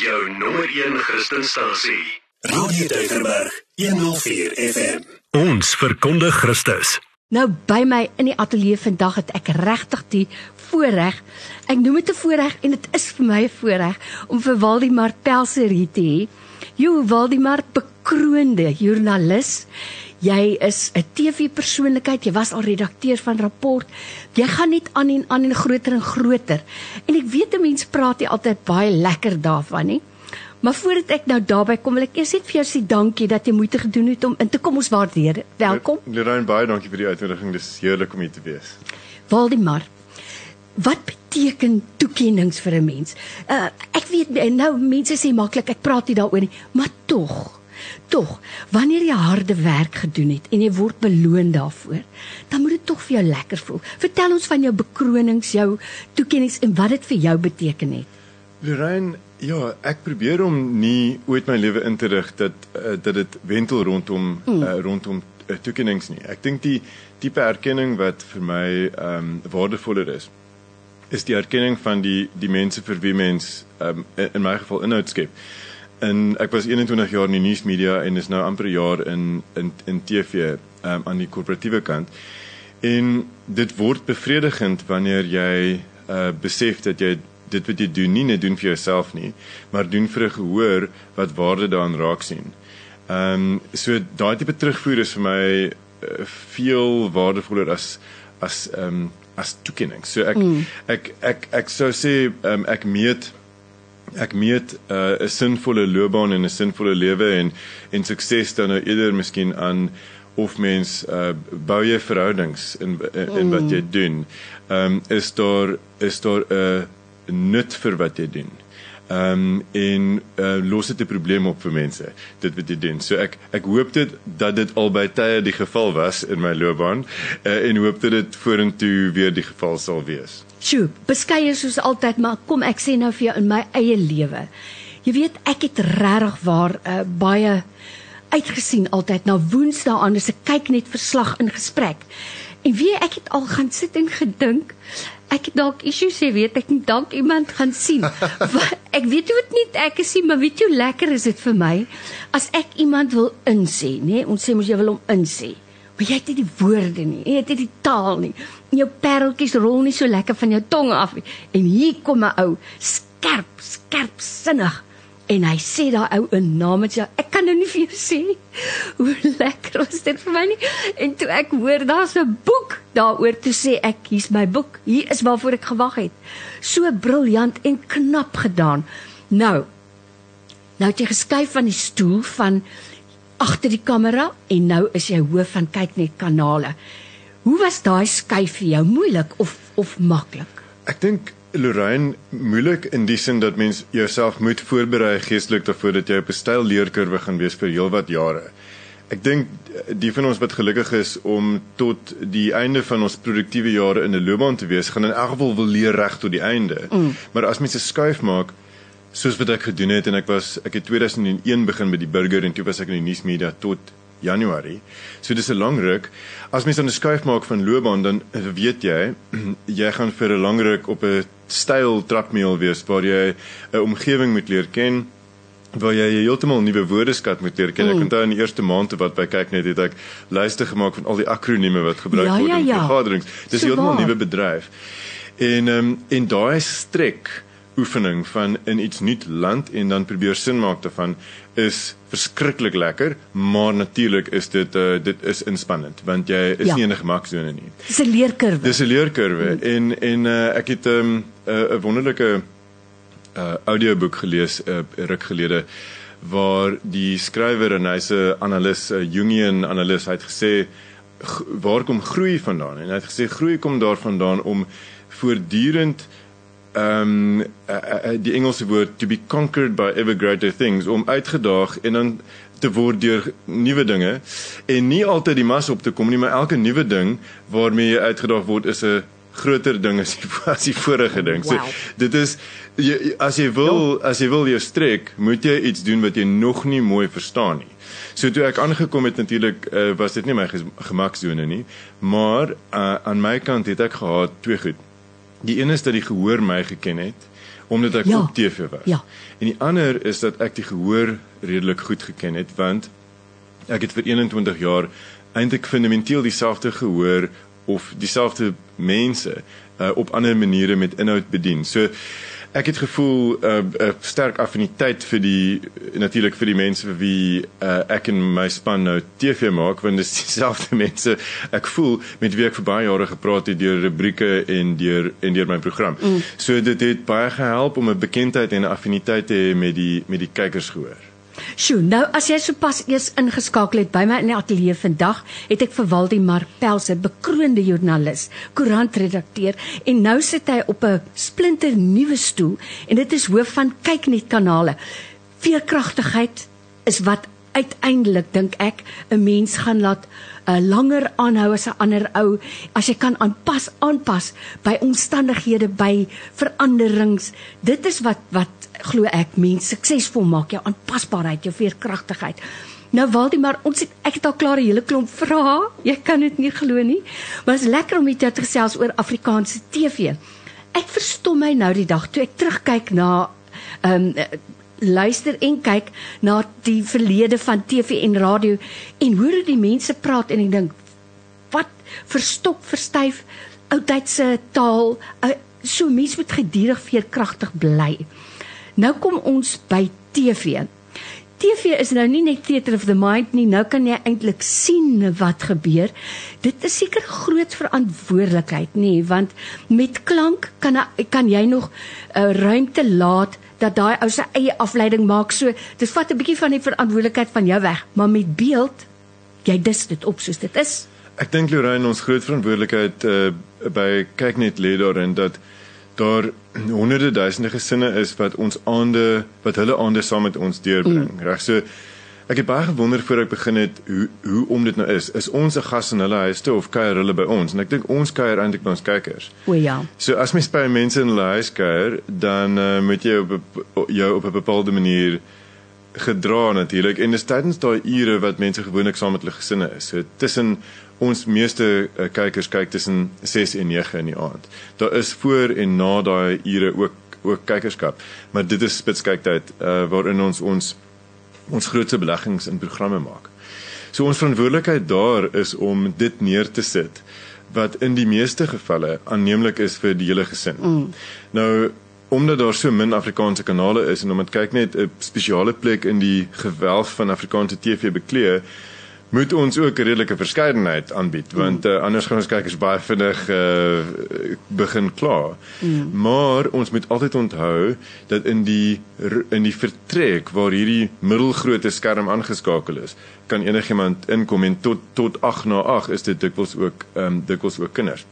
jou nommer 1 Christenstasie. Radio Deugerberg 104 FM. Ons verkondig Christus. Nou by my in die ateljee vandag het ek regtig die voorreg. Ek noem dit 'n voorreg en dit is vir my 'n voorreg om vir Waldemar Pelser hier te hê. Jo Waldemar bekroonde joernalis. Jy is 'n TV-persoonlikheid, jy was al redakteur van Rapport. Jy gaan net aan en aan en groter en groter. En ek weet 'n mens praat nie altyd baie lekker daarvan nie. Maar voordat ek nou daarby kom, wil ek eers net vir jou sê dankie dat jy moeite gedoen het om in te kom. Ons waardeer dit. Welkom. Lorraine, baie dankie vir die uitnodiging. Dis heerlik om hier te wees. Waldemar, wat beteken toekennings vir 'n mens? Uh ek weet nou mense sê maklik ek praat nie daaroor nie, maar tog. Tog, wanneer jy harde werk gedoen het en jy word beloon daarvoor, dan moet dit tog vir jou lekker voel. Vertel ons van jou bekronings, jou toekennings en wat dit vir jou beteken het. Lorraine, ja, ek probeer om nie ooit my lewe in te rig dat uh, dat dit wentel rondom mm. uh, rondom uh, toekennings nie. Ek dink die tipe erkenning wat vir my ehm um, waardevoller is, is die erkenning van die die mense vir wie mens um, in, in my geval inhoud skep. En ek was 21 jaar in die nuusmedia en is nou amper 'n jaar in in in TV um, aan die korporatiewe kant. En dit word bevredigend wanneer jy uh, besef dat jy dit wat jy doen nie net doen vir jouself nie, maar doen vir 'n gehoor wat waarde daarin raak sien. Ehm um, so daai tipe terugvoer is vir my uh, veel waardevoller as as ehm um, as toekenning. So ek mm. ek ek ek sou sê um, ek meet ek meet uh, 'n uh, sinvolle loopbaan en 'n sinvolle lewe en en sukses dan nou eerder miskien aan of mens uh, bou jy verhoudings in in, in wat jy mm. doen. Ehm um, is daar is daar 'n uh, nut vir wat jy doen. Ehm um, en uh, los dit 'n probleem op vir mense. Dit wat jy doen. So ek ek hoop dit dat dit al by tye die geval was in my loopbaan uh, en hoop dat dit vorentoe weer die geval sal wees. Sjoe, beskeie soos altyd, maar kom ek sê nou vir jou in my eie lewe. Jy weet, ek het regtig waar uh, baie uitgesien altyd na Woensdae aan as ek kyk net verslag in gesprek. En wie ek het al gaan sit en gedink ek dalk issues sê weet ek nie dalk iemand gaan sien ek weet hoe dit nie ek is nie maar weet jy hoe lekker is dit vir my as ek iemand wil insê nê ons sê mos jy wil hom insê maar jy het nie die woorde nie jy het nie die taal nie en jou pareltjies rol nie so lekker van jou tong af nie en hier kom 'n ou skerp skerp sinnig en hy sê daai ou 'n naam met jou. Ek kan nou nie vir jou sê hoe lekker was dit vir my nie. En toe ek hoor daar's 'n boek daaroor toe sê ek hier's my boek. Hier is waarvoor ek gewag het. So briljant en knap gedaan. Nou nou het jy geskuif van die stoel van agter die kamera en nou is jy hoof van kyk net kanale. Hoe was daai skuif vir jou? Moeilik of of maklik? Ek dink Lorraine moeilik in die sin dat mens jouself moet voorberei geestelik daarvoor dat jy op 'n styl leerkurwe gaan wees vir heelwat jare. Ek dink die van ons wat gelukkig is om tot die einde van ons produktiewe jare in 'n loopbaan te wees, gaan in elk geval wil leer reg tot die einde. Mm. Maar as mens 'n skuif maak, soos wat ek gedoen het en ek was ek het 2001 begin met die burger en toe was ek in die nuusmedia tot Januarie. So dis 'n lang ruk. As mens dan 'n skuif maak van loopbaan dan weet jy jy gaan vir 'n lang ruk op 'n styl trapmeel wees waar jy 'n omgewing moet leer ken waar jy heeltemal nuwe woordeskat moet leer ken. Mm. Ek onthou in die eerste maande wat by kyk net het ek lyste gemaak van al die akronieme wat gebruik ja, word ja, in ja. vergaderings. Dis heeltemal nuwe bedryf. En ehm um, en daai strek oefening van in iets nuut land en dan probeer sin maak daarvan is verskriklik lekker, maar natuurlik is dit uh, dit is inspannend want jy is ja. nie in 'n gemaksone nie. Dis 'n leerkurwe. Dis 'n leerkurwe hmm. en en uh, ek het 'n um, 'n uh, wonderlike uh, audioboek gelees 'n uh, ruk gelede waar die skrywer en hy's 'n analis, 'n Jungian analis, hy het gesê waar kom groei vandaan? En hy het gesê groei kom daarvandaan om voortdurend ehm um, uh, uh, die Engelse woord to be conquered by ever greater things om uitgedaag en dan te word deur nuwe dinge en nie altyd die mas op te kom nie maar elke nuwe ding waarmee jy uitgedaag word is 'n groter ding as die, as die vorige ding. Wow. So dit is jy, as jy wil ja. as jy wil jou strek, moet jy iets doen wat jy nog nie mooi verstaan nie. So toe ek aangekom het natuurlik uh, was dit nie my gemaksone nie, maar uh, aan my kant het ek gehad twee goed Die een is dat die gehoor my geken het omdat ek Ja. op TV was. Ja. En die ander is dat ek die gehoor redelik goed geken het want ek het vir 21 jaar eintlik fundamenteel dieselfde gehoor of dieselfde mense uh, op ander maniere met inhoud bedien. So ek het gevoel 'n uh, uh, sterk affiniteit vir die natuurlik vir die mense vir wie uh, ek en my span nou TV maak want dit is dieselfde mense ek voel met wie ek vir baie jare gepraat het deur rubrieke en deur en deur my program. Mm. So dit het baie gehelp om 'n bekendheid en 'n affiniteit te hê met die met die kykers gehoor. Sjoe, nou as jy sopas eers ingeskakel het by my in die ateljee vandag, het ek vir Waldemar Pelse, bekroonde joernalis, koerantredakteur en nou sit hy op 'n splinter nuwe stoel en dit is hoof van Kyknet kanale. Veerkragtigheid is wat uiteindelik dink ek 'n mens gaan laat uh, langer aanhou as 'n ander ou as jy kan aanpas aanpas by omstandighede by veranderings. Dit is wat wat glo ek mens suksesvol maak jou aanpasbaarheid jou veerkragtigheid nou Waldemar ons het ek het al klaar 'n hele klomp vrae jy kan dit nie glo nie maar dit is lekker om jou te gesels oor Afrikaanse TV ek verstom my nou die dag toe ek terugkyk na ehm um, luister en kyk na die verlede van TV en radio en hoor hoe die mense praat en ek dink wat verstok verstyf oudtydse taal uh, so mense moet gedurig veerkragtig bly. Nou kom ons by TV TV is nou nie net theater of the mind nie nou kan jy eintlik sien wat gebeur dit is seker groot verantwoordelikheid nê want met klank kan kan jy nog 'n uh, ruimte laat dat daai ou se eie afleiding maak. So dit vat 'n bietjie van die verantwoordelikheid van jou weg, maar met beeld jy dis dit op soos dit is. Ek dink Lorraine ons groot verantwoordelikheid uh, by kyk net lê daarin dat daar honderde duisende gesinne is wat ons aande wat hulle aande saam met ons deurbring. Mm. Reg so ek het baie gewonder voor ek begin het hoe hoe om dit nou is. Is ons 'n gas in hulle huis toe of kuier hulle by ons? En ek dink ons kuier eintlik by ons kykers. O ja. So as mens by mense in hulle huis kuier, dan uh, moet jy op jou op 'n bepaalde manier gedra natuurlik en dis tydens daai ure wat mense gewoonlik saam met hulle gesinne is. So tussen ons meeste uh, kykers kyk tussen 6 en 9 in die aand. Daar is voor en na daai ure ook ook kykerskap, maar dit is spitskyktyd uh, waarin ons ons ons grootste beleggings in programme maak. So ons verantwoordelikheid daar is om dit neer te sit wat in die meeste gevalle aanneemlik is vir die hele gesin. Mm. Nou omdat daar so min Afrikaanse kanale is en omdat kyk net 'n spesiale plek in die gewelf van Afrikaanse TV bekleë, moet ons ook 'n redelike verskeidenheid aanbied want uh, anders gaan ons kykers baie vinnig uh, begin kla. Mm. Maar ons moet altyd onthou dat in die in die vertrek waar hierdie middelgrootte skerm aangeskakel is, kan enigiemand inkom en tot tot 8 na 8 is dit dikwels ook ehm um, dikwels ook kinders.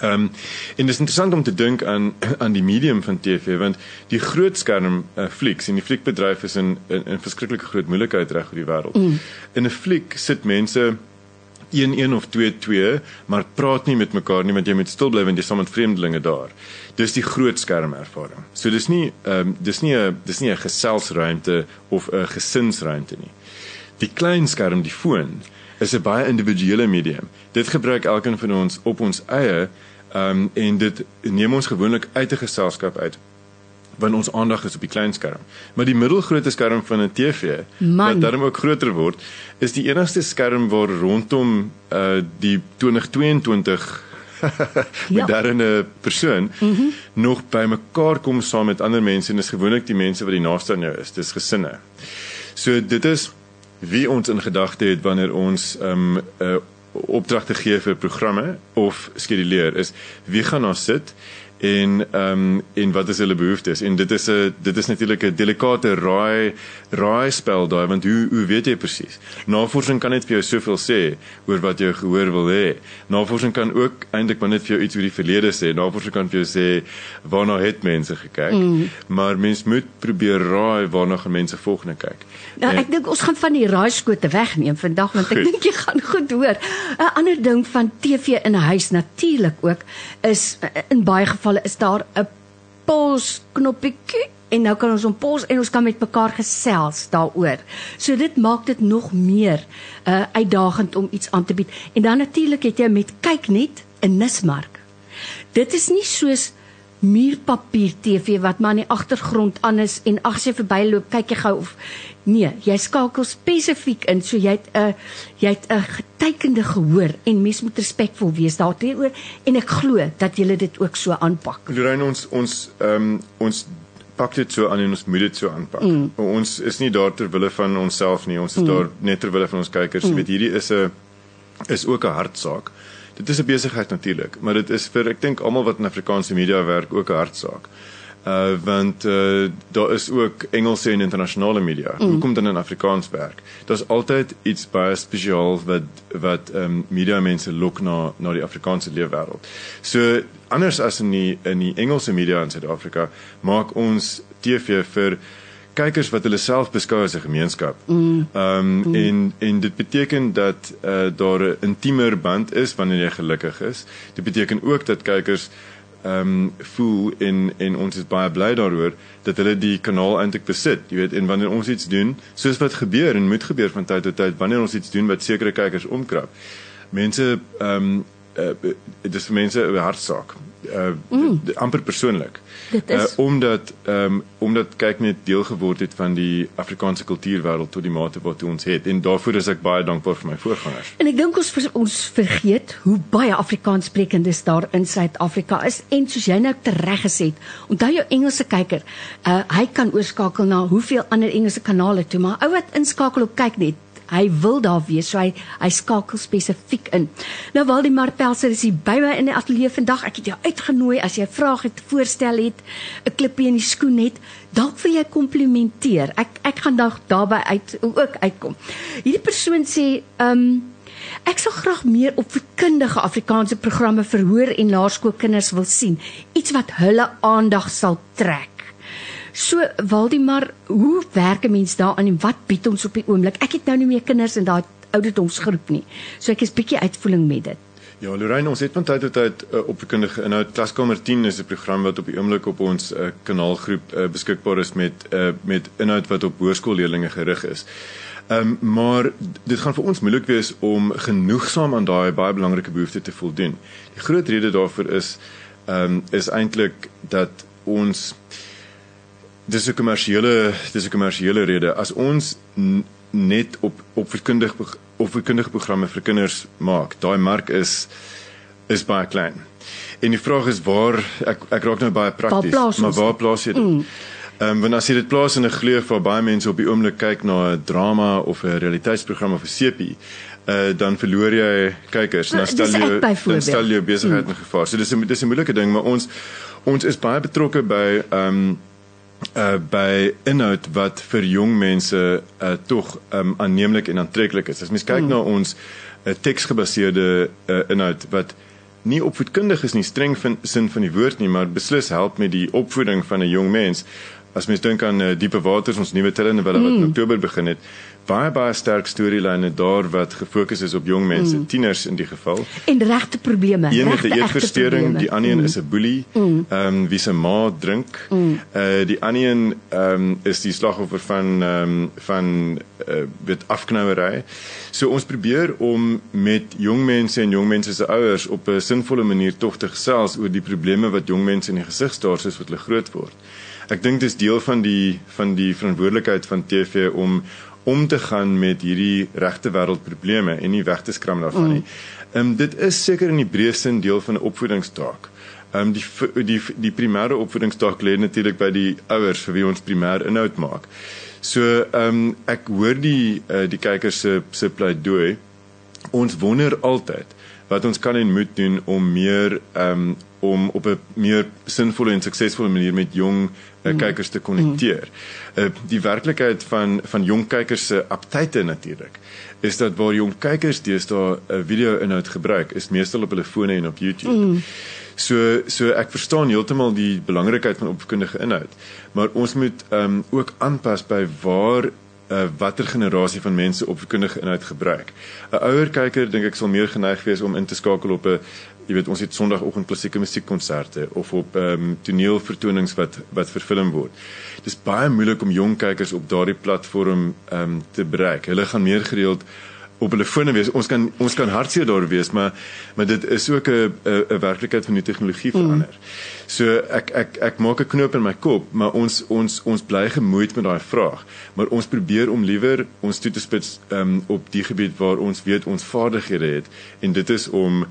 Ehm um, en dit is interessant om te dink aan aan die medium van TV want die groot skerm uh, flieks en die fliekbedryf is in in, in verskriklike groot moeilikheid reg oor die wêreld. Mm. In 'n fliek sit mense 1 1 of 2 2 maar praat nie met mekaar nie want jy moet stil bly want jy saam met vreemdelinge daar. Dis die groot skerm ervaring. So dis nie ehm um, dis nie 'n dis nie 'n geselsruimte of 'n gesinsruimte nie. Die klein skerm, die foon is 'n baie individuele medium. Dit gebruik elkeen van ons op ons eie ehm um, en dit neem ons gewoonlik uit 'n geselskap uit wanneer ons aandag is op die klein skerm. Maar die middelgrootte skerm van 'n TV Man. wat daarom ook groter word, is die enigste skerm waar rondom uh die 2022 Ja. moderne persoon mm -hmm. nog by mekaar kom saam met ander mense en dis gewoonlik die mense wat die naaste aan jou is, dis gesinne. So dit is wie ons in gedagte het wanneer ons ehm um, uh, opdragte gee vir programme of skeduleer is wie gaan daar sit en ehm um, en wat is hulle behoeftes en dit is 'n dit is natuurlik 'n delikate raai raai spel daai want hoe hoe weet jy presies navorsing kan net vir jou soveel sê oor wat jy gehoor wil hê navorsing kan ook eintlik maar net vir jou iets oor die verlede sê navorsing kan vir jou sê waarna het mense gekyk mm. maar mens moet probeer raai waarna gaan mense volgende kyk Nou, ek dink ons gaan van die raaiskote wegneem vandag want ek Goed. dink jy gaan goed hoor. 'n Ander ding van TV in huis natuurlik ook is eh, in baie gevalle is daar 'n pos knoppietjie en nou kan ons hom pos en ons kan met mekaar gesels daaroor. So dit maak dit nog meer uh uitdagend om iets aan te bied. En dan natuurlik het jy met kyk net 'n nismark. Dit is nie soos muurpapier TV wat maar in die agtergrond aan is en as jy verbyloop kyk jy gou of nee, jy skakel spesifiek in so jy het 'n jy het 'n getekende gehoor en mens moet respekvol wees daarteenoor en ek glo dat jy dit ook so aanpak. Lorraine ons ons ehm um, ons pak dit so aan en ons moet dit so aanpak. Mm. Ons is nie daar ter wille van onsself nie, ons is mm. daar net ter wille van ons kykers. Mm. Jy weet hierdie is 'n is ook 'n hartsaak. Dit is 'n besigheid natuurlik, maar dit is vir ek dink almal wat in Afrikaanse media werk ook 'n hartsaak. Uh want uh daar is ook Engelse en internasionale media. Mm. Hoekom dan in Afrikaans werk? Daar's altyd iets baie spesiaal wat wat ehm um, media mense lok na na die Afrikaanse leefwêreld. So anders as in die in die Engelse media in Suid-Afrika maak ons TV vir kykers wat hulle self beskou as 'n gemeenskap. Mm. Ehm um, mm. en en dit beteken dat uh, daar 'n intiemer band is wanneer jy gelukkig is. Dit beteken ook dat kykers ehm um, voel en en ons is baie bly daaroor dat hulle die kanaal eintlik besit. Jy weet, en wanneer ons iets doen, soos wat gebeur en moet gebeur van tyd tot tyd, wanneer ons iets doen wat sekere kykers omkrap. Mense ehm um, uh, dis vir mense 'n hartsaak. Uh mm. amper persoonlik. Dit is uh, omdat ehm um, omdat kyk net deel geword het van die Afrikaanse kultuurwêreld tot die mate wat ons het en daarvoor is ek baie dankbaar vir my voorgangers. En ek dink ons ons vergeet hoe baie Afrikaanssprekendes daar in Suid-Afrika is en soos jy nou tereg gesê het, onthou jou Engelse kyker, uh, hy kan oorskakel na hoeveel ander Engelse kanale toe, maar ou wat inskakel op kyk net hy wil daar wees so hy hy skakel spesifiek in. Nou Waldemar Pelser is hier by my in die ateljee vandag. Ek het jou uitgenooi as jy 'n vraag het, voorstel het, 'n klippie in die skoen het, dalk wil jy komplimenteer. Ek ek gaan dalk daarby uit ook uitkom. Hierdie persoon sê, ehm um, Ek sou graag meer opvoedkundige Afrikaanse programme vir hoër en laerskoolkinders wil sien, iets wat hulle aandag sal trek. So Waldimar, hoe werk 'n mens daaraan en wat bied ons op die oomblik? Ek het nou nie meer kinders in daai ouderdomsgroep nie. So ek is bietjie uitvoering met dit. Ja, Lorraine, ons het van tyd tot tyd uh, opvoedkundige inhoud. Klaskamer 10 is 'n program wat op die oomblik op ons uh, kanaalgroep uh, beskikbaar is met uh, met inhoud wat op hoërskoolleerders gerig is. Ehm um, maar dit gaan vir ons moeilik wees om genoegsaam aan daai baie belangrike behoefte te voldoen. Die groot rede daarvoor is ehm um, is eintlik dat ons dis 'n kommersiële dis 'n kommersiële rede as ons net op opvoedkundige opvoedkundige programme vir kinders maak daai mark is is baie klein en die vraag is waar ek ek raak nou baie prakties maar waar plaas jy dit mm. Ehm um, wanneer as jy dit plaas in 'n gleuf waar baie mense op die oomblik kyk na 'n drama of 'n realiteitsprogram of 'n sepie, uh, dan verloor jy kykers en dan stel jy dan stel jy besigheid mm. in gevaar. So dis 'n dis 'n moeilike ding, maar ons ons is baie betrokke by ehm um, uh by inhoud wat vir jong mense uh tog um aanneemlik en aantreklik is. As mens kyk mm. na ons uh, teksgebaseerde uh, inhoud wat nie opvoedkundig is nie, streng van sin van die woord nie, maar beslis help met die opvoeding van 'n jong mens. As mens dink aan uh, diepe waters ons nuwe telenovelle wat mm. in Oktober begin het, baie baie sterk storielyne daar wat gefokus is op jong mense, mm. tieners in die geval. En regte probleme. Een met 'n eetversteuring, die ander een mm. is 'n boelie. Mm. Ehm mm. um, wie se ma drink. Mm. Uh die ander een ehm um, is die slagoffer van ehm um, van uh wit afknouery. So ons probeer om met jong mense en jong mense se ouers op 'n sinvolle manier tog te gesels oor die probleme wat jong mense in die gesig staar soos wat hulle groot word. Ek dink dis deel van die van die verantwoordelikheid van TV om om te gaan met hierdie regte wêreld probleme en nie weg te skram daarvan nie. Mm. Ehm um, dit is seker in die breë sin deel van 'n opvoedingstaak. Ehm um, die die die primêre opvoedingstaak lê natuurlik by die ouers vir wie ons primêr inhoud maak. So ehm um, ek hoor die uh, die kykers se se pleidooi. Ons wonder altyd wat ons kan en moet doen om meer ehm um, om op 'n meer sinvolle en suksesvolle manier met jong uh, kykers te konnekteer. Uh, die werklikheid van van jong kykers se aptyte natuurlik is dat waar jong kykers deesdae 'n uh, video inhoud gebruik is meestal op hulle fone en op YouTube. Mm. So so ek verstaan heeltemal die belangrikheid van opvoedkundige inhoud, maar ons moet ehm um, ook aanpas by waar uh, watter generasie van mense opvoedkundige inhoud gebruik. 'n Ouer kyker dink ek sal meer geneig wees om in te skakel op 'n jy weet ons het sonoggend klassieke musiekkonserte of op ehm um, toneelvertonings wat wat vervilm word. Dis baie moeilik om jong kykers op daardie platform ehm um, te bereik. Hulle gaan meer gereeld op hulle fone wees. Ons kan ons kan hartseer daar wees, maar maar dit is ook 'n 'n werklikheid van die tegnologie verander. Mm. So ek ek ek maak 'n knoop in my kop, maar ons ons ons bly gemoeid met daai vraag. Maar ons probeer om liewer ons toe te spits um, op die gebied waar ons weet ons vaardighede het en dit is om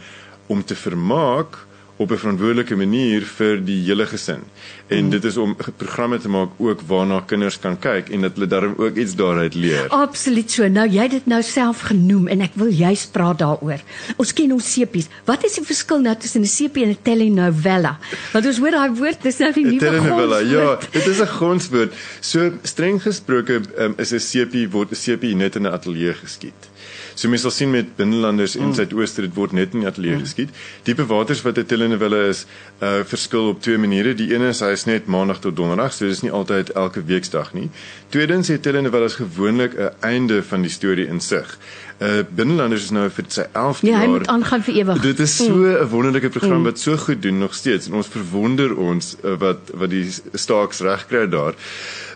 om te vermaak op 'n verantwoordelike manier vir die hele gesin. En mm. dit is om programme te maak ook waarna kinders kan kyk en dat hulle darm ook iets daaruit leer. Absoluut so. Nou jy het dit nou self genoem en ek wil juist praat daaroor. Ons ken ons sepies. Wat is die verskil nou tussen 'n sepie en 'n telenovela? Want ons hoor daai woord, dis nou die nuwe telenovela. Ja, dit is 'n grondwoord. So streng gesproke um, is 'n sepie word 'n sepie net in 'n ateljee geskied. So mens sal sien met binnelanders in mm. Suidooster dit word net in die ateljee mm. geskied. Diepe waters wat 'n telenovelle is, uh verskil op twee maniere. Die een is hy is net maandag tot donderdag, so dis nie altyd elke weeksdag nie. Tweedens het telenovelles gewoonlik 'n einde van die storie in sig. Uh binnelanders is nou vir sy 11de ja, jaar. Ja, hy moet aangaan vir ewig. Dit is so 'n mm. wonderlike program mm. wat so goed doen nog steeds en ons verwonder ons uh, wat wat die staaks reg kry daar.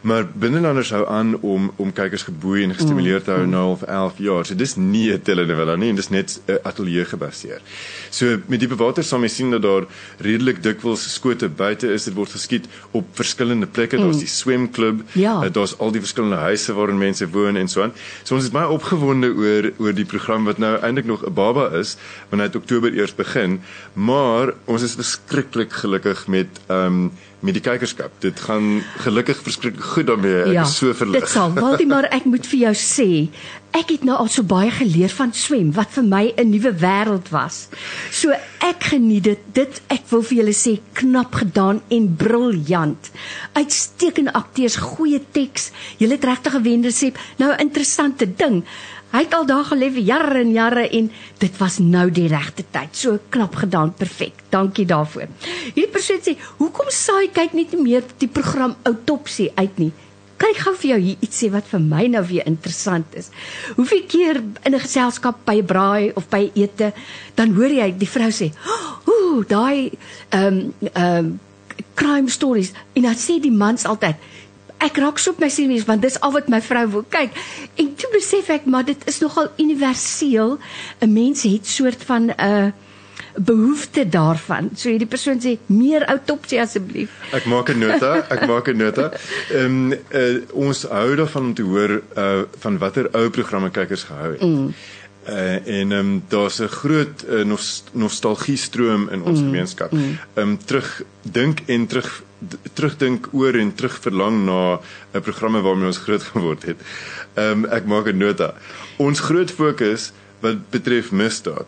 Maar binnelanders hou aan om om kykers geboei en gestimuleer te hou mm. nou of 11 jaar. So dis nie 'n telenovela nie, dis net 'n ateljee gebaseer. So met die bewater sal mens sien dat daar redelik dikwels skote buite is. Dit word geskiet op verskillende plekke. Daar's die swemklub, ja. uh, daar's al die verskillende huise waarin mense woon en so aan. So ons is baie opgewonde oor oor die program wat nou eintlik nog 'n baba is wanneer dit Oktober eers begin, maar ons is verskriklik gelukkig met ehm um, met die kykerskap. Dit gaan gelukkig verskriklik goed daarmee. Ek ja, is so verlig. Dit sal. Waldemar, ek moet vir jou sê, ek het nou al so baie geleer van swem wat vir my 'n nuwe wêreld was. So ek geniet dit. Dit ek wil vir julle sê knap gedaan en briljant. Uitstekende akteurs, goeie teks. Julle het regtig gewende sê. Nou 'n interessante ding. Hy het al daar gelê vir jare en jare en dit was nou die regte tyd. So knap gedaan, perfek. Dankie daarvoor. Hierdie persoon sê, "Hoekom saai kyk net nie meer die program Autopsie uit nie?" Ek gou vir jou hier iets sê wat vir my nou weer interessant is? Hoeveel keer in 'n geselskap by 'n braai of by ete, dan hoor jy die vrou sê, "Ooh, daai ehm um, ehm um, crime stories." En dan sê die mans altyd, ek raak so op my senuwees want dis al wat my vrou wil kyk. En toe besef ek maar dit is nogal universeel. 'n Mens het soort van 'n uh, behoefte daarvan. So hierdie persoon sê meer autopsie asseblief. Ek maak 'n nota, ek maak 'n nota. Ehm um, uh, ons hou daarvan om te hoor uh van watter ou programme kykers gehou het. Mm. Uh, en ehm um, daar's 'n groot uh, nostalgie stroom in ons mm. gemeenskap. Ehm mm. um, terug dink en terug terugdink oor en terugverlang na 'n programme waarmee ons groot geword het. Ehm um, ek maak 'n nota. Ons groot fokus wat betref misdaad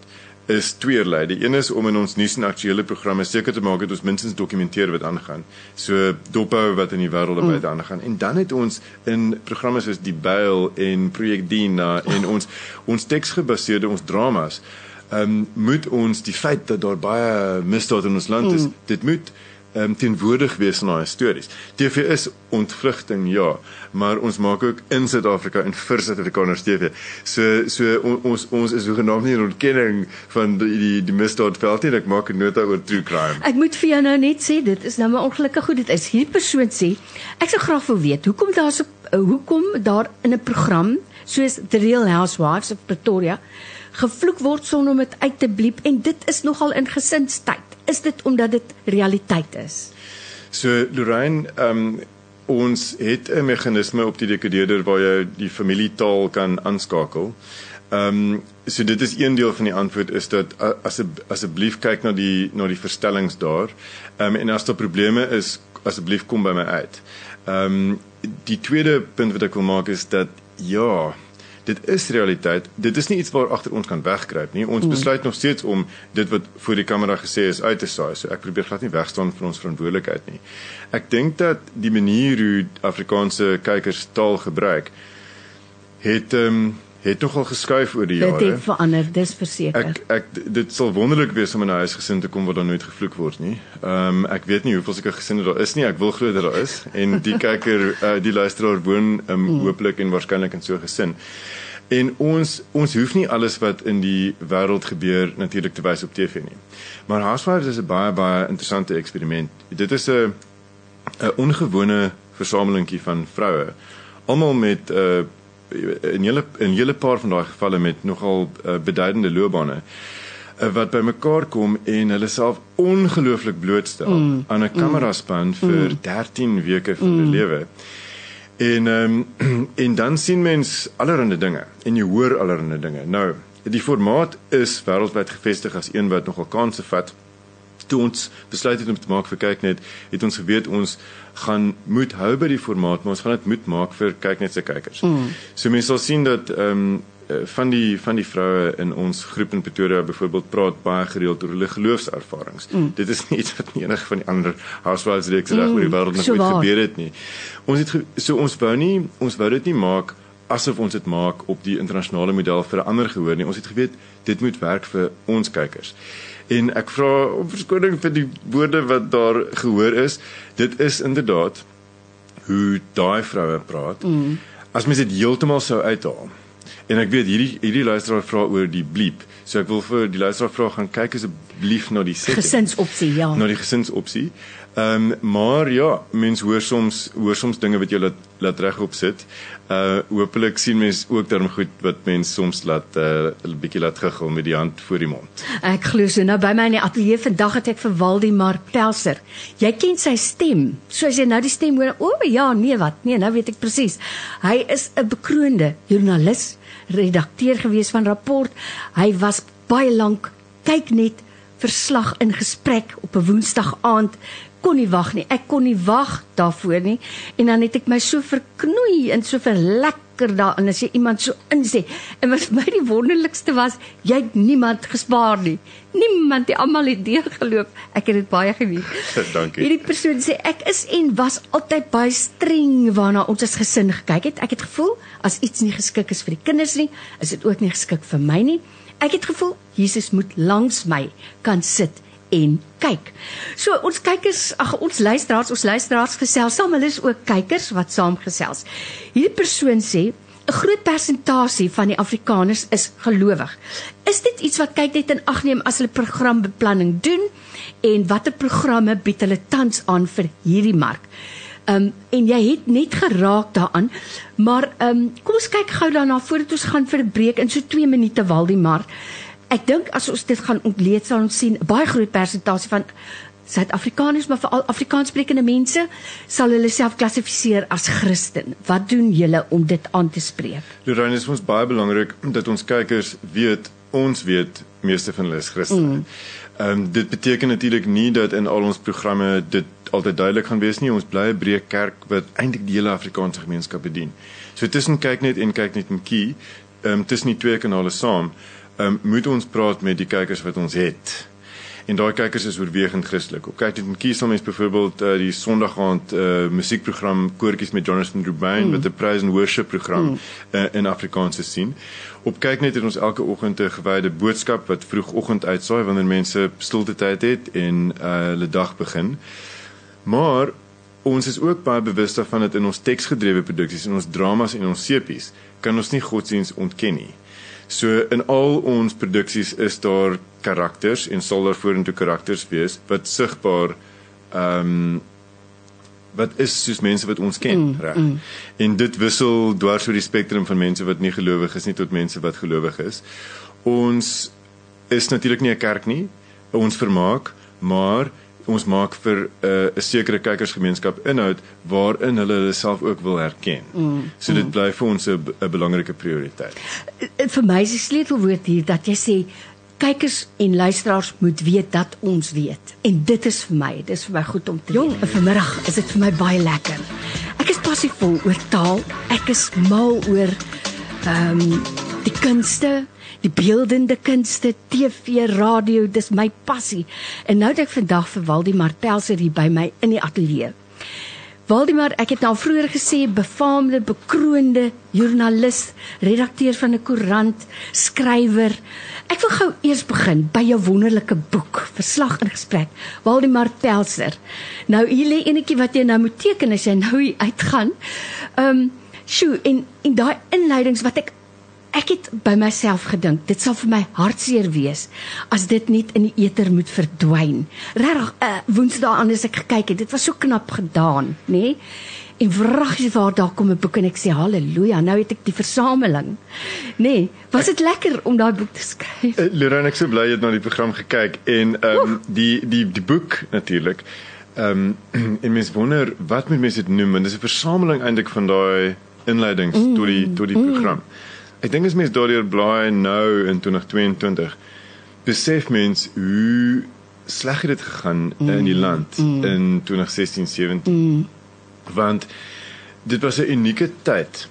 is tweeërlei. Die een is om in ons nuus en aktuelle programme seker te maak dat ons minstens dokumenteer wat aangaan. So dophou wat in die wêreld mm. buite aangaan. En dan het ons in programme soos Die Bail en Projek Dina en ons ons teksgebaseerde ons dramas ehm um, moet ons die feit dat daar baie misdaad in ons land is, mm. dit moet um, teenwoordig wees in daai stories. TV is ontvlugting ja, maar ons maak ook in Suid-Afrika en vir Suid-Afrikaners TV. So so on, ons ons is hoegenaamd nie 'n ontkenning van die die, die misdaadveld nie. Ek maak 'n nota oor true crime. Ek moet vir jou nou net sê dit is nou maar ongelukkig goed dit is. Hierdie persoon sê ek sou graag wil weet hoekom daar so hoekom daar in 'n program soos The Real Housewives of Pretoria gevloek word sonder om dit uit te bliep en dit is nogal in gesinstyd is dit omdat dit realiteit is? So Lorraine, ehm um, ons het 'n meganisme op die dekodeerder waar jy die familietaal kan aanskakel. Ehm um, so dit is een deel van die antwoord is dat as asseblief kyk na die na die verstellings daar. Ehm um, en as daar probleme is, asseblief kom by my uit. Ehm um, die tweede punt wat ek wil maak is dat ja, dit is realiteit. Dit is nie iets waar agter ons kan wegkruip nie. Ons mm. besluit nog steeds om dit wat voor die kamera gesê is uit te saai. So ek probeer glad nie wegstaan van ons verantwoordelikheid nie. Ek dink dat die manier hoe Afrikaanse kykers taal gebruik het ehm um, het tog al geskuif oor die jare. Dit het verander, dis verseker. Ek ek dit sal wonderlik wees om in 'n huis gesin te kom waar daar nooit gevloek word nie. Ehm um, ek weet nie hoeveel sulke gesinne daar is nie. Ek wil glo dat daar is en die kyker uh, die luisteraar woon um, mm. hopelik en waarskynlik in so 'n gesin. En ons ons hoef nie alles wat in die wêreld gebeur natuurlik te wys op TV nie. Maar Housewives is 'n baie baie interessante eksperiment. Dit is 'n 'n ongewone versamelingkie van vroue. Almal met 'n uh, in hele in hele paar van daai gevalle met nogal uh, beduidende loopbane uh, wat bymekaar kom en hulle self ongelooflik blootstel mm. aan 'n kameraspan mm. vir 13 weke van hulle mm. lewe. En ehm um, en dan sien mens allerlei dinge en jy hoor allerlei dinge. Nou, die formaat is wêreldwyd gevestig as een wat nogal kansse vat toe ons besluit het om te maak vir kyk net het ons geweet ons gaan moet hou by die formaat maar ons gaan dit moet maak vir kyk net se kykers. Mm. So mense sal sien dat ehm um, van die van die vroue in ons groep in Pretoria byvoorbeeld praat baie gereeld oor hulle geloofservarings. Mm. Dit is nie iets wat enige van die ander housewives reeks reg mm. oor die wêreld nog so ooit gebeur het nie. Ons het so ons wou nie ons wou dit nie maak asof ons dit maak op die internasionale model vir 'n ander gehoor nie. Ons het geweet dit moet werk vir ons kykers. En ek vra om verskoning vir die woorde wat daar gehoor is. Dit is inderdaad hoe daai vroue praat. Mm. As mens dit heeltemal sou uithaal. En ek weet hierdie hierdie luisteraar vra oor die bleep. So ek wil vir die luisteraar vra gaan kyk asseblief na die setting. Gesinsopsie, ja. Na die gesinsopsie. Ehm um, maar ja, mens hoor soms hoor soms dinge wat jy laat laat regop sit. Uh hopelik sien mens ook daarom goed wat mens soms laat uh 'n bietjie laat gegil met die hand voor die mond. Ek glo so nou by my in die ateljee vandag het ek vir Waldemar Pelser. Jy ken sy stem. Soos jy nou die stem hoor, o ja, nee wat? Nee, nou weet ek presies. Hy is 'n bekroonde joernalis, redakteur gewees van Rapport. Hy was baie lank kyk net verslag in gesprek op 'n Woensdag aand kon nie wag nie. Ek kon nie wag daarvoor nie. En dan het ek my so verknoei en so verlekker daarin as jy iemand so insê. En wat vir my die wonderlikste was, jy het niemand gespaar nie. Niemand, die almal het deurgeloop. Ek het dit baie geniet. Dankie. Hierdie persoon sê ek is en was altyd baie streng waarna ons as gesin gekyk het. Ek het gevoel as iets nie geskik is vir die kinders nie, is dit ook nie geskik vir my nie. Ek het gevoel Jesus moet langs my kan sit en kyk. So ons kykers, ag ons luisteraars, ons luisteraars gesels saam, hulle is ook kykers wat saam gesels. Hierdie persoon sê 'n groot persentasie van die Afrikaners is gelowig. Is dit iets wat kyk net in ag neem as hulle programbeplanning doen en watter programme bied hulle tans aan vir hierdie mark? Ehm um, en jy het net geraak daaraan, maar ehm um, kom ons kyk gou daarna voordat ons gaan vir 'n breek in so 2 minute Waldimar. Ek dink as ons dit gaan ontleed sal ons sien baie groot persentasie van Suid-Afrikaners maar veral Afrikaanssprekende mense sal hulle self klassifiseer as Christen. Wat doen julle om dit aan te spreek? Lorraine, dit is ons baie belangrik dat ons kykers weet, ons weet meeste van hulle is Christen. Mm. Ehm mm. um, dit beteken natuurlik nie dat in al ons programme dit altyd duidelik gaan wees nie. Ons bly 'n breë kerk wat eintlik die hele Afrikaanse gemeenskap bedien. So tussen kyk net en kyk net en kie, ehm um, tussen die twee kanale saam um, moet ons praat met die kykers wat ons het. En daai kykers is oorwegend Christelik. Op kyk dit in kies ons byvoorbeeld uh, die Sondagaand uh, musiekprogram Koortjies met Jonathan Rubin mm. met 'n praise and worship program mm. uh, in Afrikaans te sien. Op kyk net het ons elke oggend 'n gewyde boodskap wat vroegoggend uitsaai wanneer mense stilte tyd het en uh, hulle dag begin. Maar ons is ook baie bewus daarvan dat in ons teksgedrewe produksies en ons dramas en ons sepies kan ons nie godsdiens ontken nie. So in al ons produksies is daar karakters en sal daar vorentoe karakters wees wat sigbaar ehm um, wat is soos mense wat ons ken, mm, reg? Mm. En dit wissel dwars oor die spektrum van mense wat nie gelowig is nie tot mense wat gelowig is. Ons is natuurlik nie 'n kerk nie, ons vermaak, maar ons maak vir 'n uh, 'n sekere kykersgemeenskap inhoud waarin hulle hulle self ook wil herken. Mm, so dit mm. bly vir ons 'n belangrike prioriteit. Eh, vir my is die sleutelwoord hier dat jy sê kykers en luisteraars moet weet dat ons weet. En dit is vir my, dis vir my goed om te Jong, weet. Vanmiddag is dit vir my baie lekker. Ek is passievol oor taal. Ek is mal oor ehm um, die kunste die beeldende kunste, TV, radio, dis my passie. En nou het ek vandag vir Waldemar Pelser hier by my in die ateljee. Waldemar, ek het nou vroeër gesê befaamde, bekroonde joernalis, redakteur van 'n koerant, skrywer. Ek wil gou eers begin by jou wonderlike boek, Verslag in gesprek, Waldemar Pelser. Nou hier lê enetjie wat jy nou moet teken as jy nou uitgaan. Ehm, um, sjoe, en en daai inleidings wat ek ek het by myself gedink, dit sal vir my hartseer wees as dit net in die eter moet verdwyn. Regtig, uh, Woensdae aan as ek gekyk het, dit was so knap gedaan, nê? Nee? En vragies waar daar kom 'n boek en ek sê haleluja, nou het ek die versameling. Nê, nee, was dit lekker om daai boek te skryf? Uh, Lorraine, ek so bly jy het na die program gekyk en ehm um, die die die boek natuurlik. Ehm um, en mens wonder wat moet mense dit noem? Want dit is 'n versameling eintlik van daai inleidings mm, tot die tot die mm. Ek dink as mens daardeur blaai nou in 2022 besef mens hoe sleg dit gegaan mm, in die land mm, in 2016 17. Mm want dit was 'n unieke tyd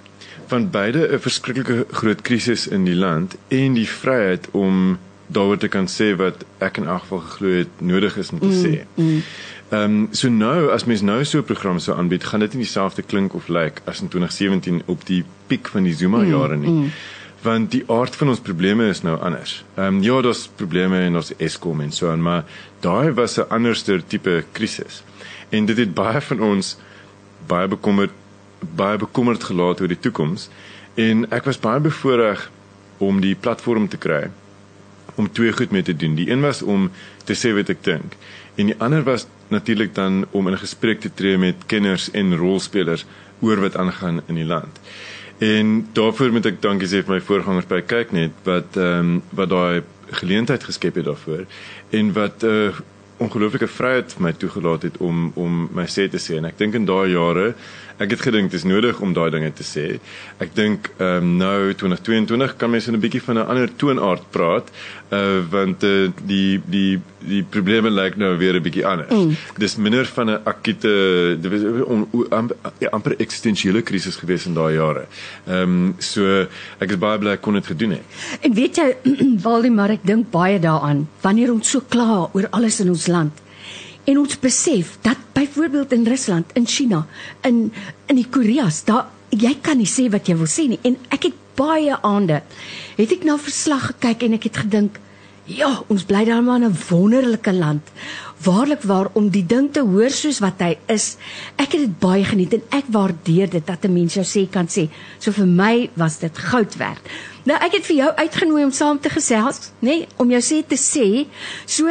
van beide 'n verskriklike groot krisis in die land en die vryheid om daaroor te kan sê wat ek in elk geval geglo het nodig is om te mm, sê. Mm. Ehm um, so nou as mens nou so 'n program sou aanbied, gaan dit nie dieselfde klink of lyk like as in 2017 op die piek van die Zuma mm, jare nie. Mm. Want die aard van ons probleme is nou anders. Ehm um, ja, daar's probleme in ons Eskom en so aan, maar daai was 'n anderster tipe krisis. En dit het baie van ons baie bekommerd baie bekommerd gelaat oor die toekoms en ek was baie bevoorreg om die platform te kry om twee goed mee te doen. Die een was om te sê wat ek dink en die ander was natuurlik dan om in gesprek te tree met kenners en rolspelers oor wat aangaan in die land. En daarvoor moet ek dankie sê vir my voorgangers by Kyknet wat ehm um, wat daai geleentheid geskep het daarvoor en wat 'n uh, eh, ongelooflike vryheid vir my toegelaat het om om my sê te sê en ek dink in daai jare ek het gedink dit is nodig om daai dinge te sê. Ek dink ehm um, nou 2022 kan mense 'n bietjie van 'n ander toonaard praat uh want uh, die die die probleme lyk nou weer 'n bietjie anders. Mm. Dis minder van 'n akute amper eksistensiële krisis gewees in daai jare. Ehm um, so ek is baie bly ek kon dit gedoen het. En weet jy Waldemar ek dink baie daaraan wanneer ons so kla oor alles in ons land en ons besef dat byvoorbeeld in Rusland, in China, in in die Koreas, daar jy kan nie sê wat jy wil sê nie en ek het baie aande het ek na verslag gekyk en ek het gedink ja, ons bly daar maar in 'n wonderlike land. Waarlik waar om die ding te hoor soos wat hy is. Ek het dit baie geniet en ek waardeer dit dat 'n mens jou sê kan sê. So vir my was dit goud werd. Nou ek het vir jou uitgenooi om saam te gesels, nê, nee, om jou sê te sê. So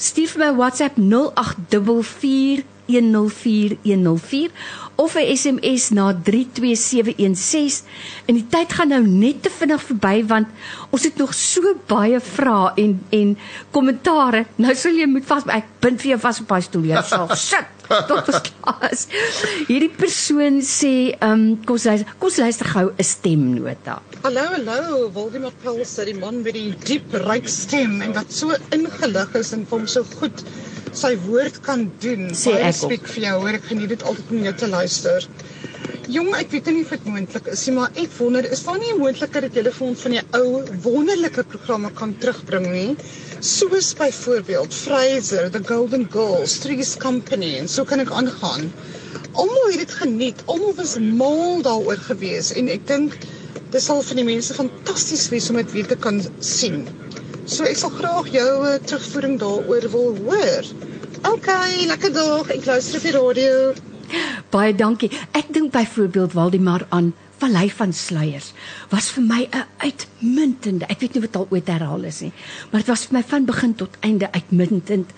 stuur vir my WhatsApp 0844104104 of 'n SMS na 32716 en die tyd gaan nou net te vinnig verby want ons het nog so baie vrae en en kommentare. Nou sal jy moet vas ek bind vir jou vas op daai stoel jy sal sit tot is hierdie persoon sê um, kom ons kom ons luister gou 'n stemnota Hallo hallo Waldemar Paul sê die man met die diep ryk stem en wat so ingelig is en hom so goed sy woord kan doen. Sê ek spreek vir jou, hoor ek geniet dit altyd om jou te luister. Jong, ek weet nie of dit moontlik is nie, maar ek wonder, is daar nie 'n moontlikheid dat jy vir ons van die ou wonderlike programme kan terugbring nie? Soos byvoorbeeld Fraser, The Golden Girls, Three's Company en so kan ek aangaan. Almal het dit geniet, almal was mal daaroor gewees en ek dink dit sal vir die mense fantasties wees om dit weer te kan sien. So ek sal graag jou uh, terugvoering daaroor wil hoor. OK, lekker dag. Ek luister op die radio. Baie dankie. Ek dink byvoorbeeld Waldemar aan Vallei van Sluiers was vir my 'n uitmuntende. Ek weet nie wat al ooit herhaal is nie, maar dit was vir my van begin tot einde uitmuntend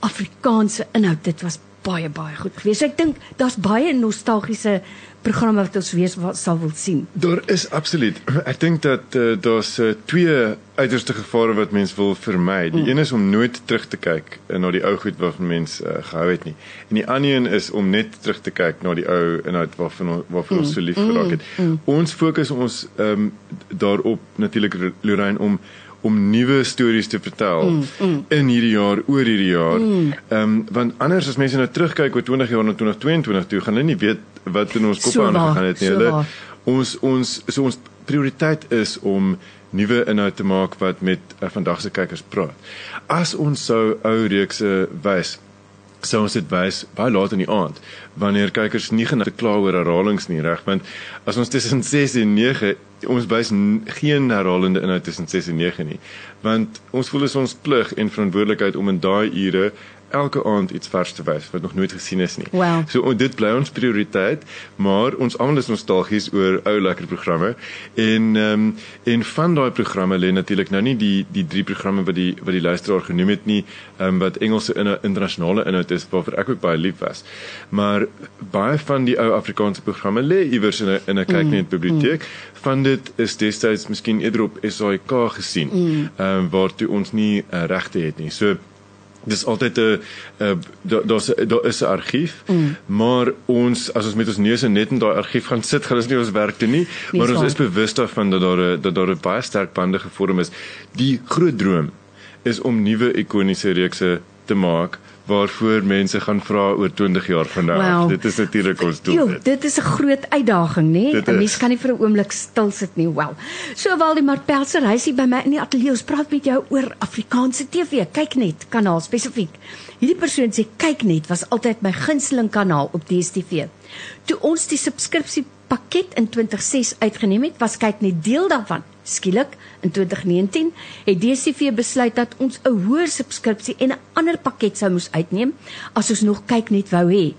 Afrikaanse inhoud. Dit was baie baie goed geweest. Ek dink daar's baie nostalgiese programme wat ons weer sal wil sien. Daar is absoluut. Ek dink dat uh, daar's uh, twee uiterste gevare wat mens wil vermy. Die mm. een is om nooit terug te kyk uh, na die ou goed waarvan mens uh, gehou het nie. En die ander een is om net terug te kyk na die ou inhoud waarvan waarvan mm. ons so lief geraak het. Mm. Mm. Ons fokus ons um, daarop natuurlik Lorraine om om nuwe stories te vertel mm, mm. in hierdie jaar oor hierdie jaar. Mm. Ehm mm. um, want anders as mense nou terugkyk oor 20 jaar na 2022 toe, gaan hulle nie weet wat in ons koppe so aangegaan het nie. Hulle so ons ons so ons prioriteit is om nuwe inhoud te maak wat met uh, vandag se kykers praat. As ons sou ou reekse wys sou ons dit wys baie laat in die aand wanneer kykers nie genoeg kla oor herhalings nie reg want as ons tussen 6 en 9 ons wys geen herhalende inhoud tussen 6 en 9 nie. Want ons voel is ons plig en verantwoordelikheid om in daai ure elke aand iets vars te wys wat nog nooit gesien is nie. Wow. So dit bly ons prioriteit, maar ons almal is nostalgies oor ou lekker programme en ehm um, en van daai programme lê natuurlik nou nie die die drie programme wat die wat die luisteraar genoem het nie, ehm um, wat Engelse in 'n internasionale inhoud is waarvoor ek ook baie lief was. Maar baie van die ou Afrikaanse programme lê iewers in 'n in 'n kyknet biblioteek. Mm. Van dit is destyds miskien eerder op SAK gesien, ehm mm. um, waartoe ons nie uh, regte het nie. So dis altyd 'n daar's daar is 'n argief mm. maar ons as ons met ons neuse net in daai argief gaan sit gaan ons nie ons werk doen nie. Nie maar ons is bewus daarvan dat daar 'n dat daar 'n baie sterk bande gevorm is. Die groot droom is om nuwe ikoniese reekse te maak waarvoor mense gaan vra oor 20 jaar van nou. Wow. Dit is natuurlik ons doel. Jo, dit is 'n groot uitdaging, nê? 'n Mens kan nie vir 'n oomblik stil sit nie. Wel. So Waldemar Pelser, hy's hier by my in die ateljee. Ons praat met jou oor Afrikaanse TV. Kyk net, kanaal spesifiek. Hierdie persoon sê kyk net was altyd my gunsteling kanaal op DStv. Toe ons die subskripsie pakket in 2006 uitgeneem het, was kyk net deel daarvan. Skielik in 2019 het DStv besluit dat ons 'n hoër subskripsie en 'n ander pakket sou moes uitneem as ons nog kyk net wou hê.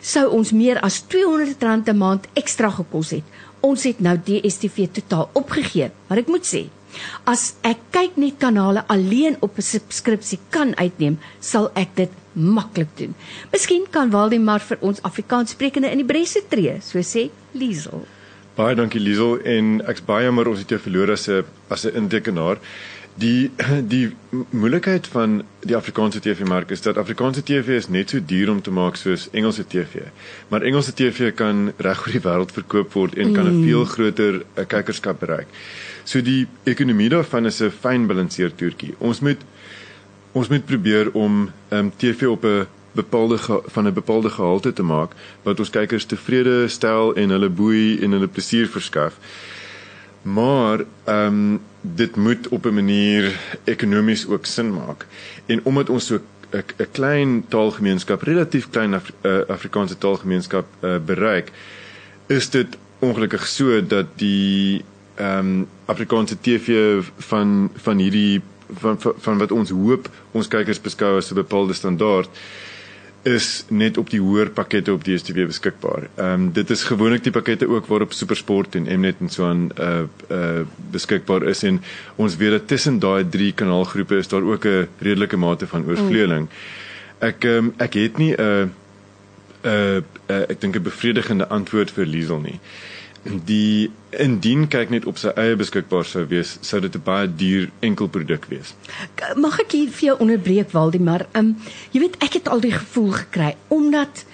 Sou ons meer as R200 'n maand ekstra gekos het. Ons het nou DStv totaal opgegee, maar ek moet sê, as ek kyk net kanale alleen op 'n subskripsie kan uitneem, sal ek dit maklik doen. Miskien kan Waldemar vir ons Afrikaanssprekende in die bresse tree, so sê Liesel. Baie dankie Liesel en ek's baie jammer ons het jou verloor as 'n as 'n intekenaar. Die die moeilikheid van die Afrikaanse TV-mark is dat Afrikaanse TV is net so duur om te maak soos Engelse TV. Maar Engelse TV kan reg oor die wêreld verkoop word en kan 'n mm. veel groter eh, kykerskap bereik. So die ekonomie daarvan is 'n fyn balanseer toertjie. Ons moet ons moet probeer om um, TV op 'n bepaalde van 'n bepaalde gehalte te maak wat ons kykers tevrede stel en hulle boei en hulle plesier verskaf. Maar ehm um, dit moet op 'n manier ekonomies ook sin maak. En omdat ons so 'n klein taalgemeenskap, relatief klein Af, uh, Afrikaanse taalgemeenskap uh, bereik, is dit ongelukkig so dat die ehm um, Afrikaanse TV van van hierdie van, van van wat ons hoop ons kykers beskou as 'n bepaalde standaard is net op die hoër pakkette op DStv beskikbaar. Ehm um, dit is gewoonlik die pakkette ook waarop SuperSport en Mnet en so aan uh uh beskikbaar is en ons weet dat tussen daai drie kanaalgroepe is daar ook 'n redelike mate van oorvleueling. Ek ehm um, ek het nie 'n 'n uh, uh, ek dink 'n bevredigende antwoord vir Liesel nie die indien kyk net op sy eie beskikbaar sou wees, sou dit 'n baie duur enkel produk wees. Mag ek hier vir jou onderbreek Waldemar? Ehm um, jy weet ek het al die gevoel gekry omdat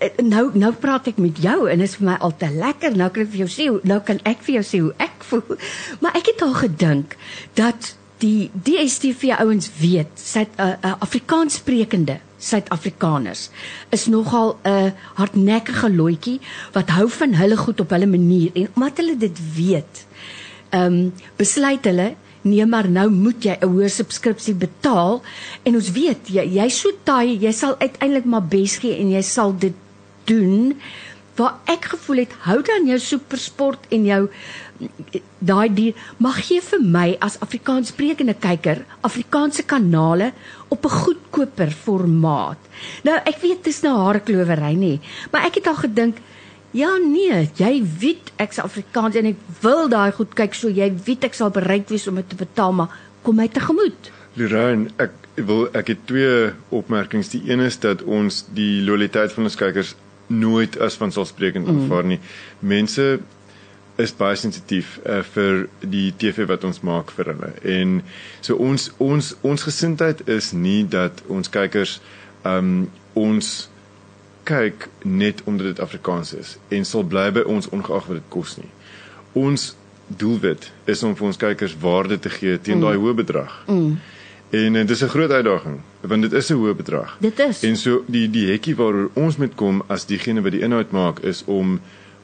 eh, nou nou praat ek met jou en dit is vir my altyd lekker. Nou kan ek vir jou sê, nou kan ek vir jou sê hoe ek voel. Maar ek het al gedink dat die DStv ouens weet, sy 'n uh, uh, Afrikaans sprekende Suid-Afrikaners is nogal 'n hardnekkige loetjie wat hou van hulle goed op hulle manier. En omdat hulle dit weet, ehm um, besluit hulle nee maar nou moet jy 'n hoër subskripsie betaal. En ons weet jy jy so taai jy sal uiteindelik maar bes gee en jy sal dit doen waar ek gevoel het hou dan jou supersport en jou daai dier mag gee vir my as Afrikaans sprekende kyker Afrikaanse kanale op 'n goedkoper formaat. Nou ek weet dit is nou hareklowery nê, maar ek het al gedink ja nee, jy weet ek's Afrikaans en ek wil daai goed kyk so jy weet ek sal bereid wees om dit te betaal maar kom my tegemoet. Lorraine, ek wil ek het twee opmerkings. Die een is dat ons die loyaliteit van ons kykers nooit as vanselfsprekend mm. aanvaar nie. Mense is baie sensitief uh, vir die TV wat ons maak vir hulle. En so ons ons ons gesindheid is nie dat ons kykers um ons kyk net omdat dit Afrikaans is en sal bly by ons ongeag wat dit kos nie. Ons doelwit is om vir ons kykers waarde te gee teen mm. daai hoë bedrag. Mm. En dit is 'n groot uitdaging want dit is 'n hoë bedrag. Dit is. En so die die hekkie waaroor ons moet kom as diegene wat die inhoud maak is om